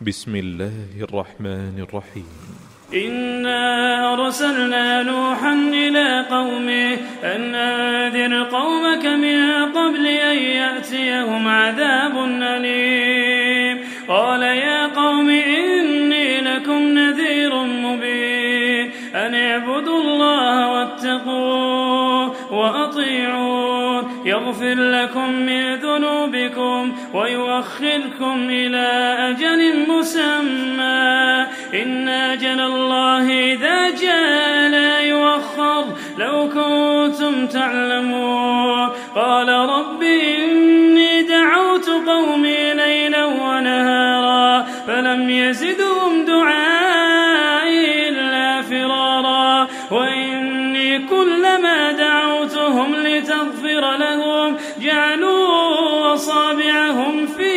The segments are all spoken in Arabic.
بسم الله الرحمن الرحيم. إنا أرسلنا نوحا إلى قومه أن أنذر قومك من قبل أن يأتيهم عذاب أليم. قال يا قوم إني لكم نذير مبين. أن اعبدوا الله واتقوه وأطيعون يغفر لكم من ذنوبكم ويؤخركم إلى أجل مسمى. إن أجل الله إذا جاء لا يؤخر. لو كنتم تعلمون. قال رب إني دعوت قومي ليلا ونهارا فلم يزدهم دعائي إلا فرارا. وإني كلما دعوتهم لتغفر لهم جعلوا أصابعهم في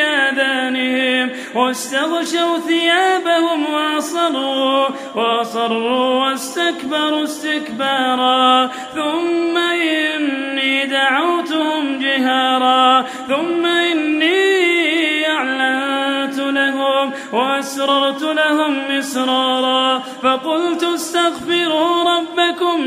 آذانهم واستغشوا ثيابهم وأصروا وأصروا واستكبروا استكبارا. ثم إني دعوتهم جهارا. ثم إني أعلنت لهم وأسررت لهم إسرارا. فقلت استغفروا ربكم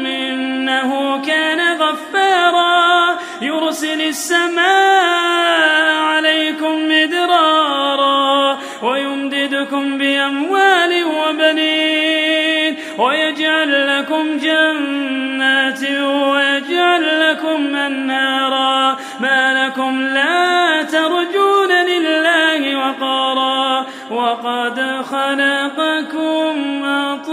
يرسل السماء عليكم مدرارا ويمددكم بأموال وبنين ويجعل لكم جنات ويجعل لكم أنهارا ما لكم لا ترجون لله وقارا وقد خلقكم أطوارا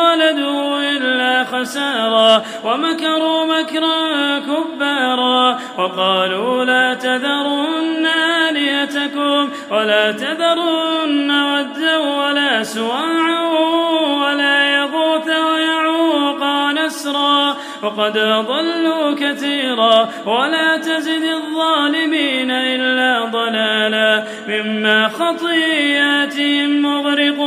خسارا ومكروا مكرا كبارا وقالوا لا تذرن آلهتكم ولا تذرن ودا ولا سواعا ولا يغوث ويعوق ونسرا وقد أضلوا كثيرا ولا تزد الظالمين إلا ضلالا مما خطياتهم مغرقوا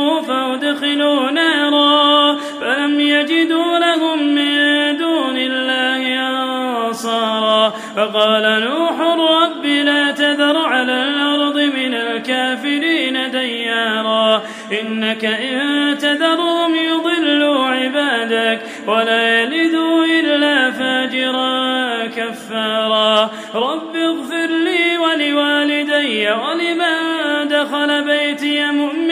فقال نوح رب لا تذر على الأرض من الكافرين ديارا. إنك إن تذرهم يضلوا عبادك ولا يلدوا إلا فاجرا كفارا. رب اغفر لي ولوالدي ولمن دخل بيتي مؤمنا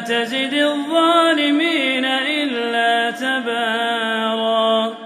تزد الظالمين إلا تباراً.